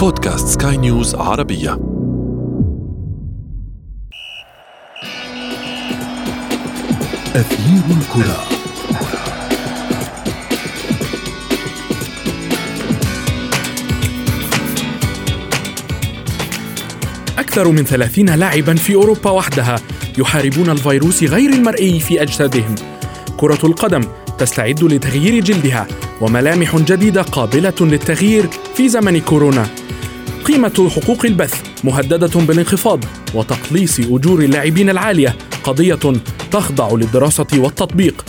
بودكاست سكاي نيوز عربية. أثير الكرة. أكثر من ثلاثين لاعبا في أوروبا وحدها يحاربون الفيروس غير المرئي في أجسادهم. كرة القدم تستعد لتغيير جلدها وملامح جديدة قابلة للتغيير في زمن كورونا. قيمة حقوق البث مهددة بالانخفاض وتقليص أجور اللاعبين العالية قضية تخضع للدراسة والتطبيق.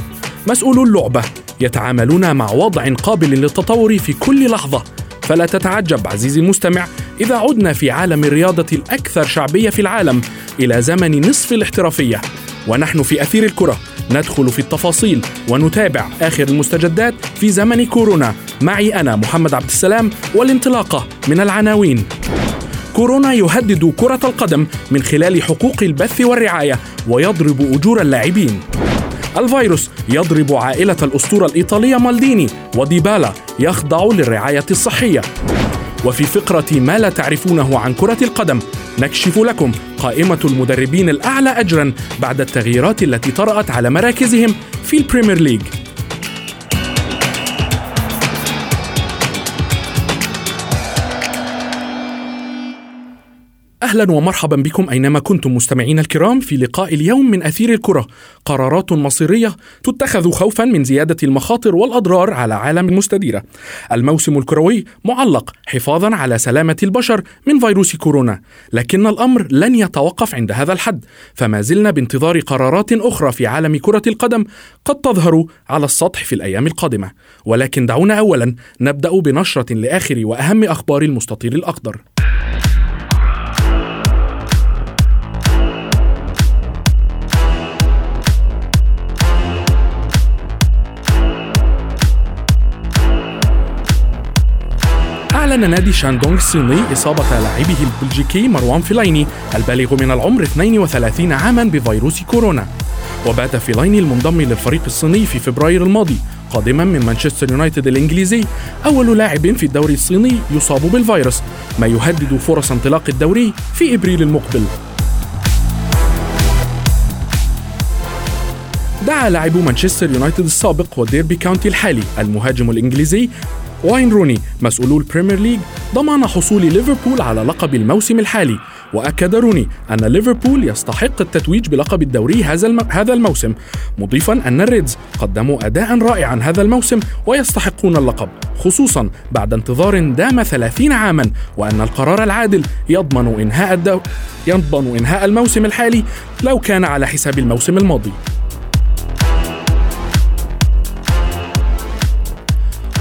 مسؤولو اللعبة يتعاملون مع وضع قابل للتطور في كل لحظة. فلا تتعجب عزيزي المستمع إذا عدنا في عالم الرياضة الأكثر شعبية في العالم إلى زمن نصف الاحترافية. ونحن في أثير الكرة ندخل في التفاصيل ونتابع آخر المستجدات في زمن كورونا. معي أنا محمد عبد السلام والانطلاقة من العناوين. كورونا يهدد كرة القدم من خلال حقوق البث والرعاية ويضرب أجور اللاعبين. الفيروس يضرب عائلة الأسطورة الإيطالية مالديني وديبالا يخضع للرعاية الصحية. وفي فقرة ما لا تعرفونه عن كرة القدم نكشف لكم قائمة المدربين الأعلى أجرا بعد التغييرات التي طرأت على مراكزهم في البريمير ليج. أهلا ومرحبا بكم أينما كنتم مستمعين الكرام في لقاء اليوم من أثير الكرة. قرارات مصيرية تتخذ خوفا من زيادة المخاطر والأضرار على عالم المستديره الموسم الكروي معلق حفاظا على سلامة البشر من فيروس كورونا لكن الأمر لن يتوقف عند هذا الحد. فما زلنا بانتظار قرارات أخرى في عالم كرة القدم قد تظهر على السطح في الأيام القادمة. ولكن دعونا اولا نبدأ بنشرة لآخر وأهم أخبار المستطيل الأخضر. أعلن نادي شاندونغ الصيني إصابة لاعبه البلجيكي مروان فيلايني البالغ من العمر 32 عاما بفيروس كورونا. وبات فيلايني المنضم للفريق الصيني في فبراير الماضي قادما من مانشستر يونايتد الإنجليزي أول لاعب في الدوري الصيني يصاب بالفيروس ما يهدد فرص انطلاق الدوري في إبريل المقبل. دعا لاعب مانشستر يونايتد السابق وديربي كاونتي الحالي المهاجم الإنجليزي واين روني مسؤولو البريمير ليج ضمان حصول ليفربول على لقب الموسم الحالي. وأكد روني أن ليفربول يستحق التتويج بلقب الدوري هذا الم... هذا الموسم. مضيفا أن الريدز قدموا اداء رائعا هذا الموسم ويستحقون اللقب خصوصا بعد انتظار دام 30 عاما وأن القرار العادل يضمن إنهاء الدو... يضمن إنهاء الموسم الحالي لو كان على حساب الموسم الماضي.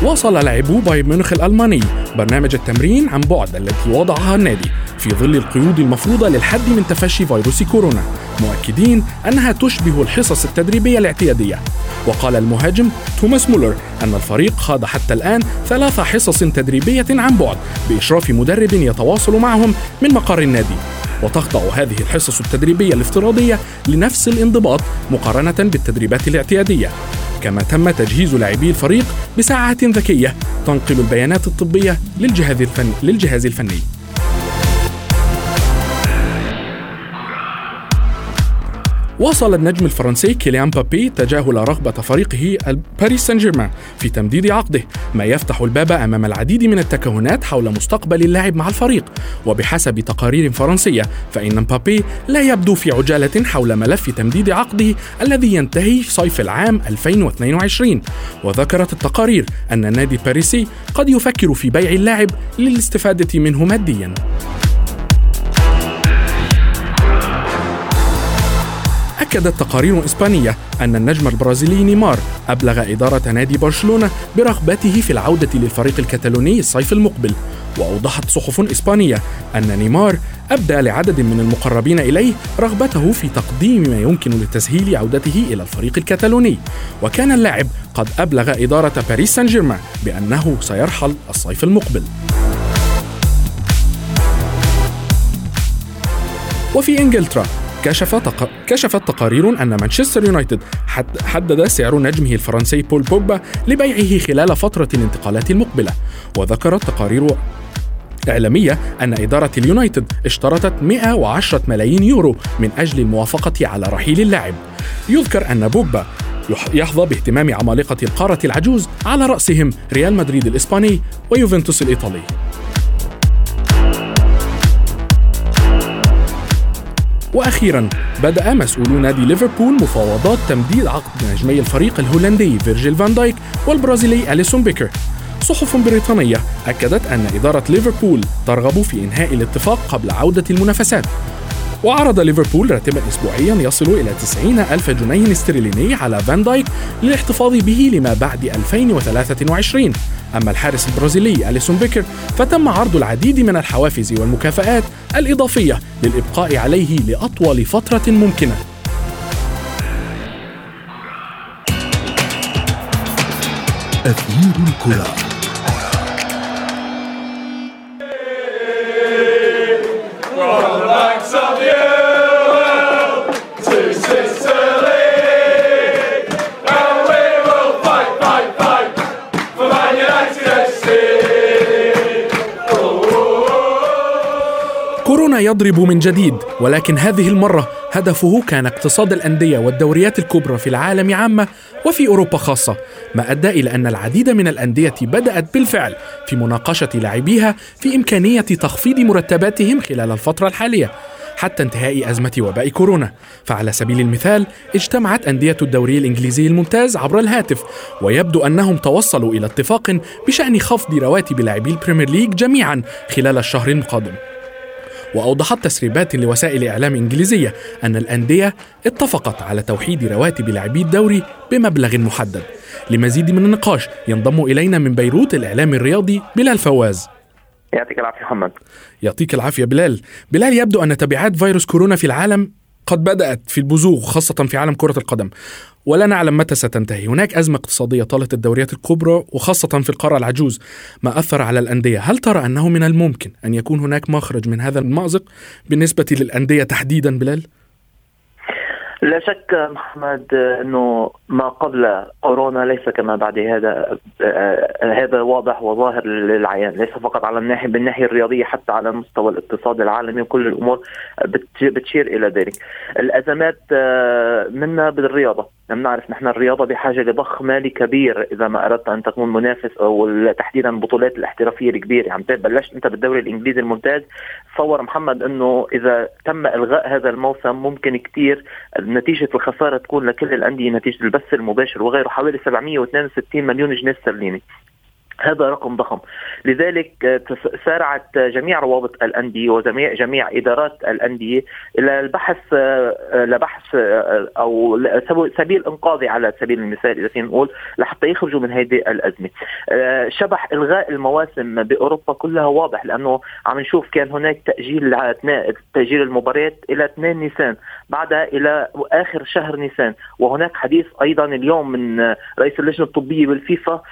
واصل لاعبو بايرن ميونخ الألماني. برنامج التمرين عن بعد التي وضعها النادي. في ظل القيود المفروضة للحد من تفشي فيروس كورونا. مؤكدين أنها تشبه الحصص التدريبية الاعتيادية. وقال المهاجم توماس مولر أن الفريق خاض حتى الآن ثلاث حصص تدريبية عن بعد بإشراف مدرب يتواصل معهم من مقر النادي. وتخضع هذه الحصص التدريبية الافتراضية لنفس الانضباط مقارنة بالتدريبات الاعتيادية. كما تم تجهيز لاعبي الفريق بساعات ذكية تنقل البيانات الطبية للجهاز الفني, للجهاز الفني. واصل النجم الفرنسي كيليان بابي تجاهل رغبة فريقه باريس سان جيرمان في تمديد عقده ما يفتح الباب أمام العديد من التكهنات حول مستقبل اللاعب مع الفريق. وبحسب تقارير فرنسية فإن مبابي لا يبدو في عجالة حول ملف تمديد عقده الذي ينتهي صيف العام 2022 وذكرت التقارير أن النادي الباريسي قد يفكر في بيع اللاعب للاستفادة منه مادياً. أكدت تقارير إسبانية أن النجم البرازيلي نيمار أبلغ إدارة نادي برشلونة برغبته في العودة للفريق الكتالوني الصيف المقبل. وأوضحت صحف إسبانية أن نيمار أبدى لعدد من المقربين إليه رغبته في تقديم ما يمكن لتسهيل عودته إلى الفريق الكتالوني. وكان اللاعب قد أبلغ إدارة باريس سان جيرمان بأنه سيرحل الصيف المقبل. وفي إنجلترا كشف تق... كشفت تقارير أن مانشستر يونايتد حد... حدد سعر نجمه الفرنسي بول بوجبا لبيعه خلال فترة الانتقالات المقبلة. وذكرت تقارير إعلامية أن إدارة اليونايتد اشترطت 110 ملايين يورو من أجل الموافقة على رحيل اللاعب. يذكر أن بوجبا يحظى باهتمام عمالقة القارة العجوز على رأسهم ريال مدريد الإسباني ويوفنتوس الإيطالي. وأخيرا بدأ مسؤولو نادي ليفربول مفاوضات تمديد عقد نجمي الفريق الهولندي فيرجيل فان دايك والبرازيلي أليسون بيكر. صحف بريطانية أكدت أن إدارة ليفربول ترغب في إنهاء الاتفاق قبل عودة المنافسات. وعرض ليفربول راتبا أسبوعيا يصل إلى 90 ألف جنيه استرليني على فان دايك للاحتفاظ به لما بعد 2023 أما الحارس البرازيلي أليسون بيكر فتم عرض العديد من الحوافز والمكافآت الإضافية للإبقاء عليه لأطول فترة ممكنة. أثير الكرة. يضرب من جديد ولكن هذه المرة هدفه كان اقتصاد الأندية والدوريات الكبرى في العالم عامة وفي أوروبا خاصة ما أدى إلى أن العديد من الأندية بدأت بالفعل في مناقشة لاعبيها في إمكانية تخفيض مرتباتهم خلال الفترة الحالية حتى انتهاء أزمة وباء كورونا. فعلى سبيل المثال اجتمعت أندية الدوري الإنجليزي الممتاز عبر الهاتف ويبدو أنهم توصلوا إلى اتفاق بشأن خفض رواتب لاعبي البريمير ليج جميعا خلال الشهر القادم. وأوضحت تسريبات لوسائل إعلام إنجليزية أن الأندية اتفقت على توحيد رواتب لاعبي الدوري بمبلغ محدد. لمزيد من النقاش ينضم إلينا من بيروت الإعلام الرياضي بلال فواز. يعطيك العافية محمد. يعطيك العافية بلال. بلال يبدو أن تبعات فيروس كورونا في العالم قد بدأت في البزوغ خاصة في عالم كرة القدم. ولا نعلم متى ستنتهي. هناك أزمة اقتصادية طالت الدوريات الكبرى وخاصة في القارة العجوز ما أثر على الأندية. هل ترى أنه من الممكن أن يكون هناك مخرج من هذا المأزق بالنسبة للأندية تحديدا بلال؟ لا شك محمد أنه ما قبل كورونا ليس كما بعد هذا هذا واضح وظاهر للعيان. ليس فقط على الناحية بالناحية الرياضية حتى على مستوى الاقتصاد العالمي وكل الأمور بتشير إلى ذلك. الأزمات منا بالرياضة. لم نعرف نحن الرياضة بحاجة لضخ مالي كبير إذا ما أردت أن تكون منافس أو تحديدا البطولات الاحترافية الكبيرة. عم بلشت أنت بالدوري الإنجليزي الممتاز تصور محمد إنه إذا تم إلغاء هذا الموسم ممكن كثير نتيجة الخسارة تكون لكل الأندية نتيجة البث المباشر وغيره حوالي 762 مليون جنيه استرليني. هذا رقم ضخم. لذلك آه، سارعت جميع روابط الأندية وجميع جميع إدارات الأندية إلى البحث آه، آه، لبحث أو سبيل إنقاذي على سبيل المثال إذا فينا نقول لحتى يخرجوا من هذه الأزمة. شبح إلغاء المواسم بأوروبا كلها واضح لأنه عم نشوف كان هناك تأجيل تأجيل المباريات إلى 2 نيسان بعدها إلى آخر شهر نيسان. وهناك حديث أيضا اليوم من رئيس اللجنة الطبية بالفيفا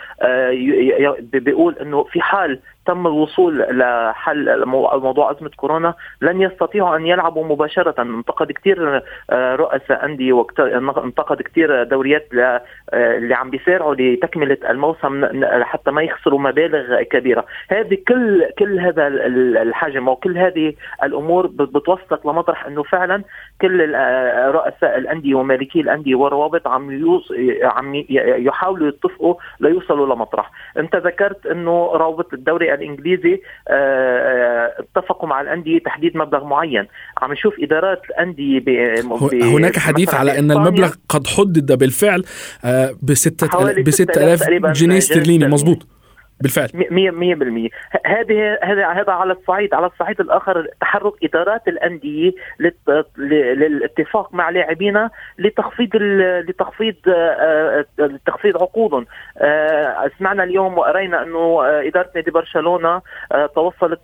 بيقول إنه في حال تم الوصول لحل موضوع أزمة كورونا لن يستطيعوا أن يلعبوا مباشرة انتقد كثير آه، رؤساء أندية انتقد كثير دوريات آه، اللي عم بيسارعوا لتكملة الموسم حتى ما يخسروا مبالغ كبيرة هذه كل كل هذا الحجم وكل هذه الأمور بتوصلك لمطرح إنه فعلا كل آه، رؤساء الأندية ومالكي الأندية والروابط عم. عم يحاولوا يتفقوا ليوصلوا لمطرح انت ذكرت إنه رابط الدوري الإنجليزي آه، آه، اتفقوا مع الأندية تحديد مبلغ معين. عم نشوف إدارات الأندية هناك حديث على إن المبلغ قد حدد بالفعل ب 6000 جنيه استرليني. مظبوط. بالفعل. 100% هذه هذا هذا على الصعيد على الصعيد الآخر تحرك إدارات الأندية للاتفاق مع لاعبينا لتخفيض لتخفيض آه، آه، تخفيض عقودهم. آه، سمعنا اليوم وقرينا أنه إدارة نادي برشلونة توصلت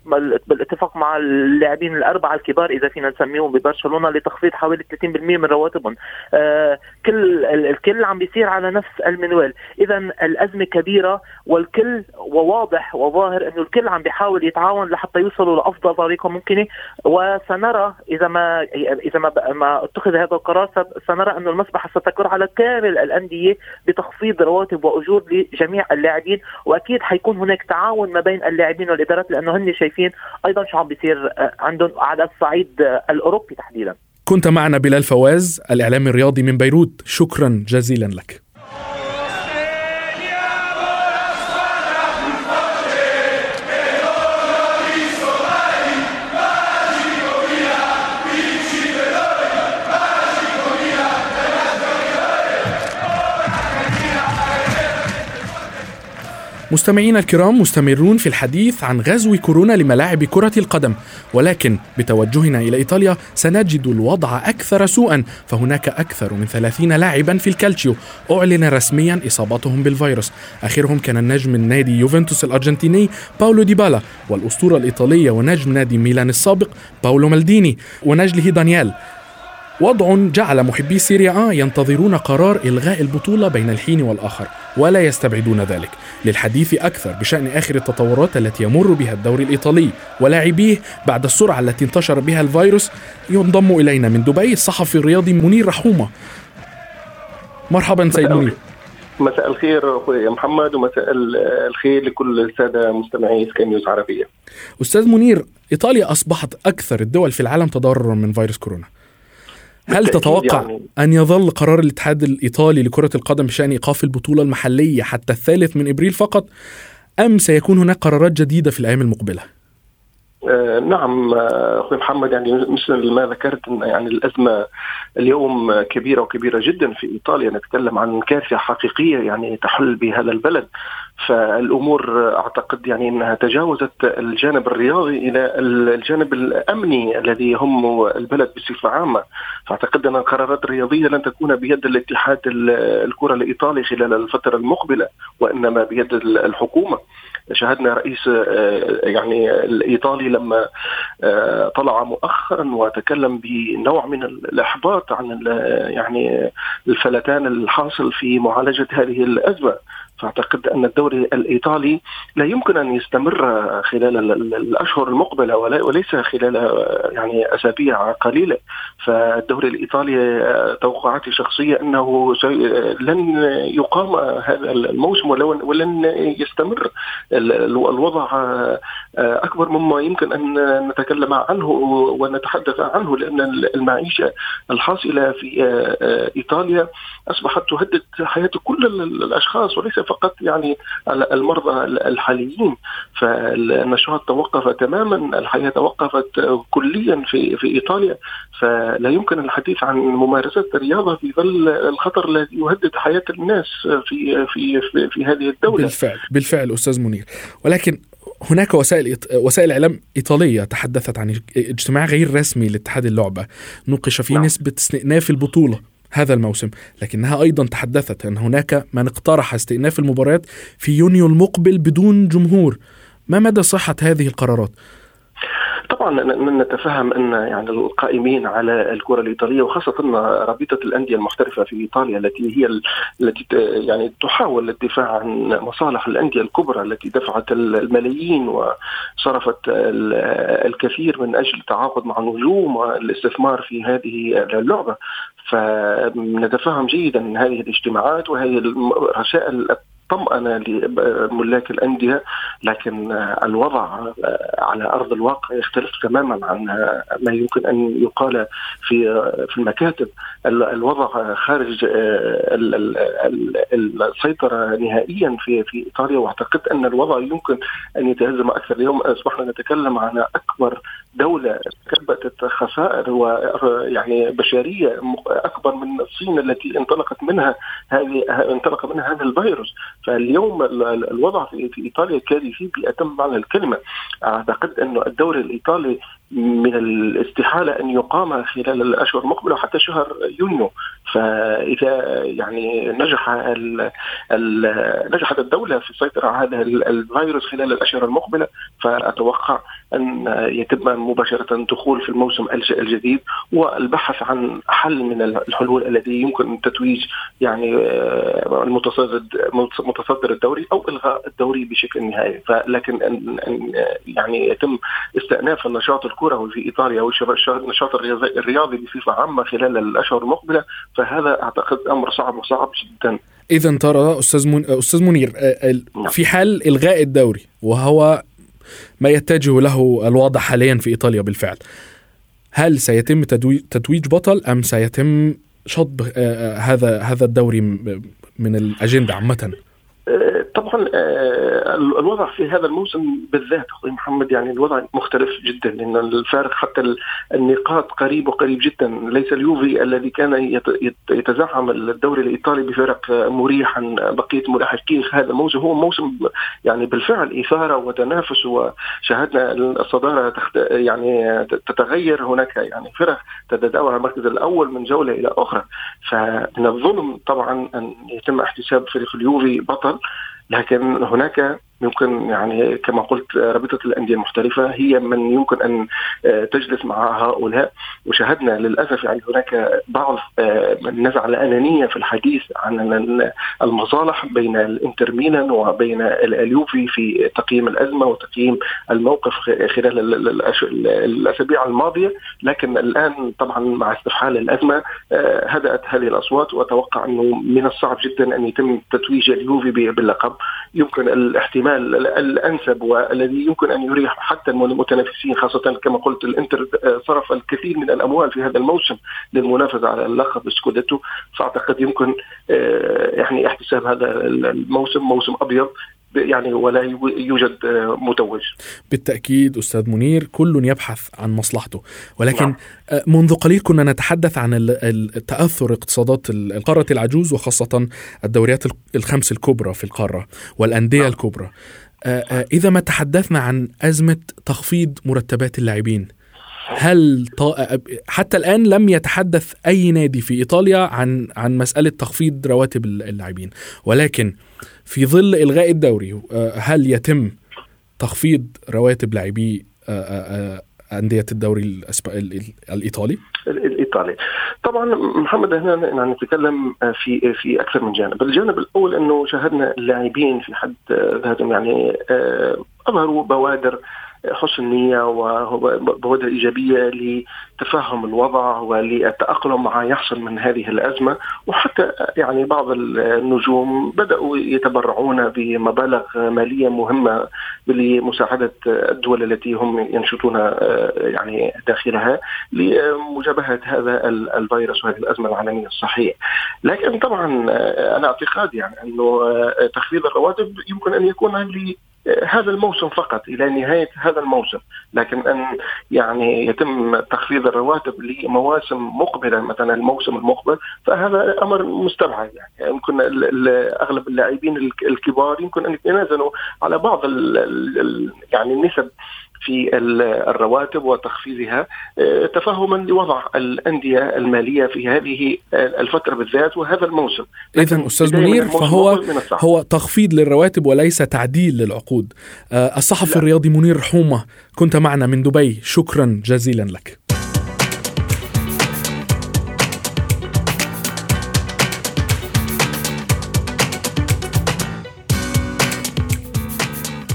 بالاتفاق مع اللاعبين الأربعة الكبار إذا فينا نسميهم ببرشلونة لتخفيض حوالي 30% من رواتبهم. كل الكل عم بيصير على نفس المنوال. اذا الأزمة كبيرة والكل وواضح وظاهر إنه الكل عم بيحاول يتعاون لحتى يوصلوا لأفضل طريقة ممكنة. وسنرى إذا ما إذا ما ما اتخذ هذا القرار سنرى إنه المسبحة ستكون على كامل الأندية بتخفيض رواتب وأجور لجميع اللاعبين. وأكيد حيكون هناك تعاون ما بين اللاعبين والإدارات لأنه هن شايفين أيضا شو عم بيصير عندهم على الصعيد الأوروبي تحديدا. كنت معنا بلال فواز الإعلامي الرياضي من بيروت. شكرا جزيلا لك. مستمعينا الكرام مستمرون في الحديث عن غزو كورونا لملاعب كرة القدم. ولكن بتوجهنا إلى إيطاليا سنجد الوضع أكثر سوءا. فهناك أكثر من 30 لاعبا في الكالتشيو. أعلن رسميا إصابتهم بالفيروس. آخرهم كان النجم النادي يوفنتوس الأرجنتيني باولو ديبالا والأسطورة الإيطالية ونجم نادي ميلان السابق باولو مالديني ونجله دانيال. وضع جعل محبي سيريا آ ينتظرون قرار إلغاء البطولة بين الحين والآخر ولا يستبعدون ذلك للحديث أكثر بشأن آخر التطورات التي يمر بها الدوري الإيطالي ولاعبيه بعد السرعة التي انتشر بها الفيروس ينضم إلينا من دبي الصحفي الرياضي منير رحومة مرحبا سيد منير مساء الخير أخوي محمد ومساء الخير لكل السادة مستمعي سكاي نيوز عربية. أستاذ منير إيطاليا أصبحت أكثر الدول في العالم تضررا من فيروس كورونا. هل تتوقع يعني أن يظل قرار الاتحاد الإيطالي لكرة القدم بشأن إيقاف البطولة المحلية حتى الثالث من إبريل فقط أم سيكون هناك قرارات جديدة في الأيام المقبلة؟ آه نعم آه، أخوي محمد يعني مثل ما ذكرت إن يعني الأزمة اليوم كبيرة وكبيرة جدا في إيطاليا نتكلم عن كارثة حقيقية يعني تحل بهذا البلد فالأمور أعتقد يعني إنها تجاوزت الجانب الرياضي إلى الجانب الأمني الذي يهم البلد بصفة عامة. فأعتقد أن القرارات الرياضية لن تكون بيد الاتحاد الكرة الإيطالي خلال الفترة المقبلة وإنما بيد الحكومة. شاهدنا رئيس يعني الإيطالي لما طلع مؤخرا وتكلم بنوع من الإحباط عن يعني الفلتان الحاصل في معالجة هذه الأزمة. فاعتقد أن الدوري الإيطالي لا يمكن أن يستمر خلال الأشهر المقبلة وليس خلال يعني أسابيع قليلة. فالدوري الإيطالي توقعاتي الشخصية أنه لن يقام هذا الموسم ولن يستمر الوضع أكبر مما يمكن أن نتكلم عنه ونتحدث عنه لأن المعيشة الحاصلة في إيطاليا أصبحت تهدد حياة كل الأشخاص وليس فقط يعني المرضى الحاليين. فالنشاط توقف تماما الحياة توقفت كليا في في إيطاليا. فلا يمكن الحديث عن ممارسة الرياضة في ظل الخطر الذي يهدد حياة الناس في في في, في هذه الدولة. بالفعل بالفعل أستاذ منير. ولكن هناك وسائل وسائل إعلام إيطالية تحدثت عن اجتماع غير رسمي لاتحاد اللعبة. نوقش فيه نعم. نسبة استئناف البطولة. هذا الموسم. لكنها أيضا تحدثت أن هناك من اقترح استئناف المباريات في يونيو المقبل بدون جمهور. ما مدى صحة هذه القرارات؟ طبعا نتفهم أن يعني القائمين على الكرة الإيطالية وخاصة رابطة الأندية المحترفة في إيطاليا التي هي التي يعني تحاول الدفاع عن مصالح الأندية الكبرى التي دفعت الملايين وصرفت الكثير من أجل التعاقد مع النجوم والاستثمار في هذه اللعبة. فنتفهم جيدا هذه الاجتماعات وهذه الرسائل طمأنة لملاك الأندية لكن الوضع على أرض الواقع يختلف تماما عن ما يمكن أن يقال في في المكاتب. الوضع خارج السيطرة نهائيا في في إيطاليا وأعتقد أن الوضع يمكن أن يتهزم أكثر اليوم. أصبحنا نتكلم عن أكبر دولة كبتت خسائر ويعني بشرية أكبر من الصين التي انطلقت منها هذه انطلق منها هذا الفيروس. فاليوم الوضع في إيطاليا كارثي باتم معنى الكلمة. أعتقد انه الدوري الإيطالي من الاستحالة أن يقام خلال الأشهر المقبلة حتى شهر يونيو. فإذا يعني نجح ال ال نجحت الدولة في السيطره على هذا الفيروس خلال الأشهر المقبلة فأتوقع أن يتم مباشرة الدخول في الموسم الجديد والبحث عن حل من الحلول الذي يمكن تتويج يعني المتصدر متصدر الدوري أو إلغاء الدوري بشكل نهائي. فلكن يعني يتم استئناف النشاط الكروي في إيطاليا والنشاط الرياضي بصفة عامة خلال الأشهر المقبلة فهذا أعتقد أمر صعب وصعب جدا اذا ترى أستاذ من... أستاذ منير نعم. في حال إلغاء الدوري وهو ما يتجه له الوضع حاليا في إيطاليا بالفعل هل سيتم تتويج بطل أم سيتم شطب هذا هذا الدوري من الأجندة عامة؟ طبعا آه، الوضع في هذا الموسم بالذات أخوي محمد يعني الوضع مختلف جدا لأن الفارق حتى النقاط قريب وقريب جدا. ليس اليوفي الذي كان يتزعم الدوري الإيطالي بفرق مريحا بقية ملاحقين هذا الموسم هو موسم يعني بالفعل إثارة وتنافس وشاهدنا الصدارة تخت... يعني تتغير. هناك يعني فرق تتداول المركز الأول من جولة إلى أخرى. فمن الظلم طبعا أن يتم احتساب فريق اليوفي بطل. لكن هناك يمكن يعني كما قلت رابطة الأندية المحترفة هي من يمكن أن آه، تجلس مع هؤلاء. وشاهدنا للأسف يعني هناك بعض آه، النزعه الأنانية في الحديث عن المصالح بين الإنتر ميلان وبين اليوفي في تقييم الأزمة وتقييم الموقف خلال الأسابيع الماضية. لكن الآن طبعا مع استفحال الأزمة آه، هدأت هذه الأصوات. وأتوقع أنه من الصعب جدا أن يتم تتويج اليوفي باللقب. يمكن الاحتمال الأنسب والذي يمكن أن يريح حتى المتنافسين خاصة كما قلت الإنتر صرف الكثير من الأموال في هذا الموسم للمنافسة على اللقب سكوديتو. فأعتقد يمكن آه، يعني احتساب هذا الموسم موسم أبيض يعني ولا يوجد متوج بالتأكيد أستاذ منير كل يبحث عن مصلحته ولكن نعم. آه، منذ قليل كنا نتحدث عن التأثر اقتصادات القارة العجوز وخاصة الدوريات الخمس الكبرى في القارة والأندية نعم. الكبرى آه، آه، إذا ما تحدثنا عن أزمة تخفيض مرتبات اللاعبين هل حتى الآن لم يتحدث أي نادي في إيطاليا عن عن مسألة تخفيض رواتب اللاعبين. ولكن في ظل إلغاء الدوري آه، هل يتم تخفيض رواتب لاعبي آه، آه، أندية الدوري الإيطالي؟ الإيطالي. طبعا محمد هنا نتكلم في في أكثر من جانب. الجانب الأول أنه شاهدنا اللاعبين في حد ذاتهم يعني أظهروا بوادر حسن نية وبوادر إيجابية لتفهم الوضع وللتأقلم مع يحصل من هذه الأزمة. وحتى يعني بعض النجوم بدأوا يتبرعون بمبالغ مالية مهمة لمساعدة الدول التي هم ينشطون يعني داخلها لمجابهة هذا الفيروس وهذه الأزمة العالمية الصحية. لكن طبعا أنا اعتقادي يعني أنه تخفيض الرواتب يمكن أن يكون هذا الموسم فقط إلى نهاية هذا الموسم، لكن أن يعني يتم تخفيض الرواتب لمواسم مقبلة مثلا الموسم المقبل فهذا أمر مستبعد. يعني يمكن أغلب اللاعبين الكبار يمكن أن يتنازلوا على بعض يعني النسب في الرواتب وتخفيضها آه، تفهما لوضع الأندية المالية في هذه الفترة بالذات وهذا الموسم. اذا أستاذ منير فهو هو تخفيض للرواتب وليس تعديل للعقود. آه، الصحفي. الرياضي منير حومة كنت معنا من دبي. شكرا جزيلا لك.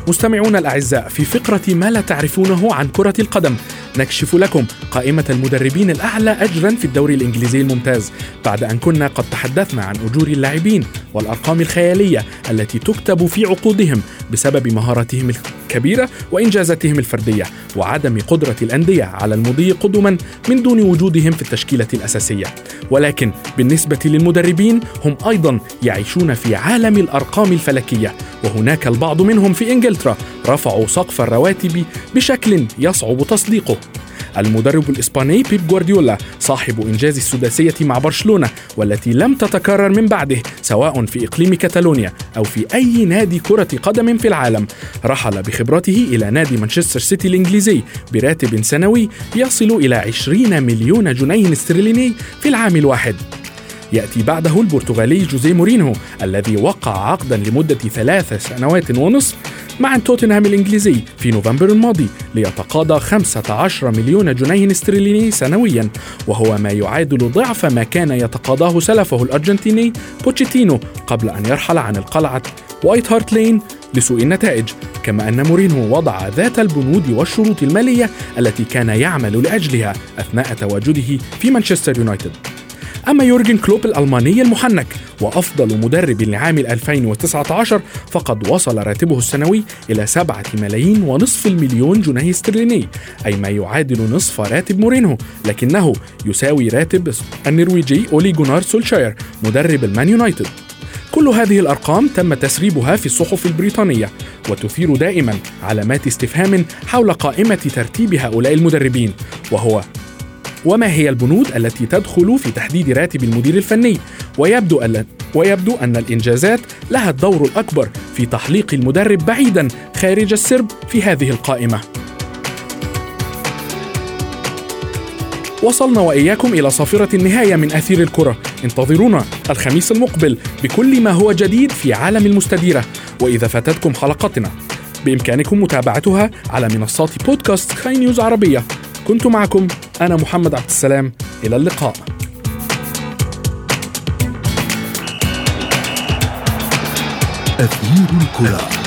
مستمعونا الأعزاء في فقرة ما لا تعرفونه عن كرة القدم نكشف لكم قائمة المدربين الأعلى أجرا في الدوري الإنجليزي الممتاز بعد أن كنا قد تحدثنا عن أجور اللاعبين. والأرقام الخيالية التي تكتب في عقودهم بسبب مهاراتهم الكبيرة وإنجازاتهم الفردية وعدم قدرة الأندية على المضي قدما من دون وجودهم في التشكيلة الأساسية. ولكن بالنسبة للمدربين هم أيضا يعيشون في عالم الأرقام الفلكية وهناك البعض منهم في إنجلترا رفعوا سقف الرواتب بشكل يصعب تصديقه. المدرب الإسباني بيب جوارديولا صاحب إنجاز السداسية مع برشلونة والتي لم تتكرر من بعده سواء في إقليم كتالونيا أو في أي نادي كرة قدم في العالم. رحل بخبرته إلى نادي مانشستر سيتي الإنجليزي براتب سنوي يصل إلى 20 مليون جنيه استرليني في العام الواحد. يأتي بعده البرتغالي جوزيه مورينو الذي وقع عقدا لمدة ثلاث سنوات ونصف مع توتنهام الإنجليزي في نوفمبر الماضي ليتقاضى 15 مليون جنيه استرليني سنويا وهو ما يعادل ضعف ما كان يتقاضاه سلفه الأرجنتيني بوتشيتينو قبل أن يرحل عن القلعة وايت هارت لين لسوء النتائج. كما أن مورينهو وضع ذات البنود والشروط المالية التي كان يعمل لأجلها أثناء تواجده في مانشستر يونايتد. أما يورجن كلوب الألماني المحنك وأفضل مدرب لعام 2019 فقد وصل راتبه السنوي إلى 7 ملايين ونصف المليون جنيه استرليني أي ما يعادل نصف راتب مورينهو لكنه يساوي راتب النرويجي أولي جونار سولشاير مدرب المان يونايتد. كل هذه الأرقام تم تسريبها في الصحف البريطانية وتثير دائما علامات استفهام حول قائمة ترتيب هؤلاء المدربين وهو وما هي البنود التي تدخل في تحديد راتب المدير الفني؟ ويبدو أن ويبدو أن الإنجازات لها الدور الأكبر في تحليق المدرب بعيدا خارج السرب في هذه القائمة. وصلنا وإياكم إلى صافرة النهاية من أثير الكرة. انتظرونا الخميس المقبل بكل ما هو جديد في عالم المستديرة. وإذا فاتتكم حلقتنا بإمكانكم متابعتها على منصات بودكاست سكاي نيوز عربية. كنت معكم أنا محمد عبد السلام. إلى اللقاء. أثير الكرة.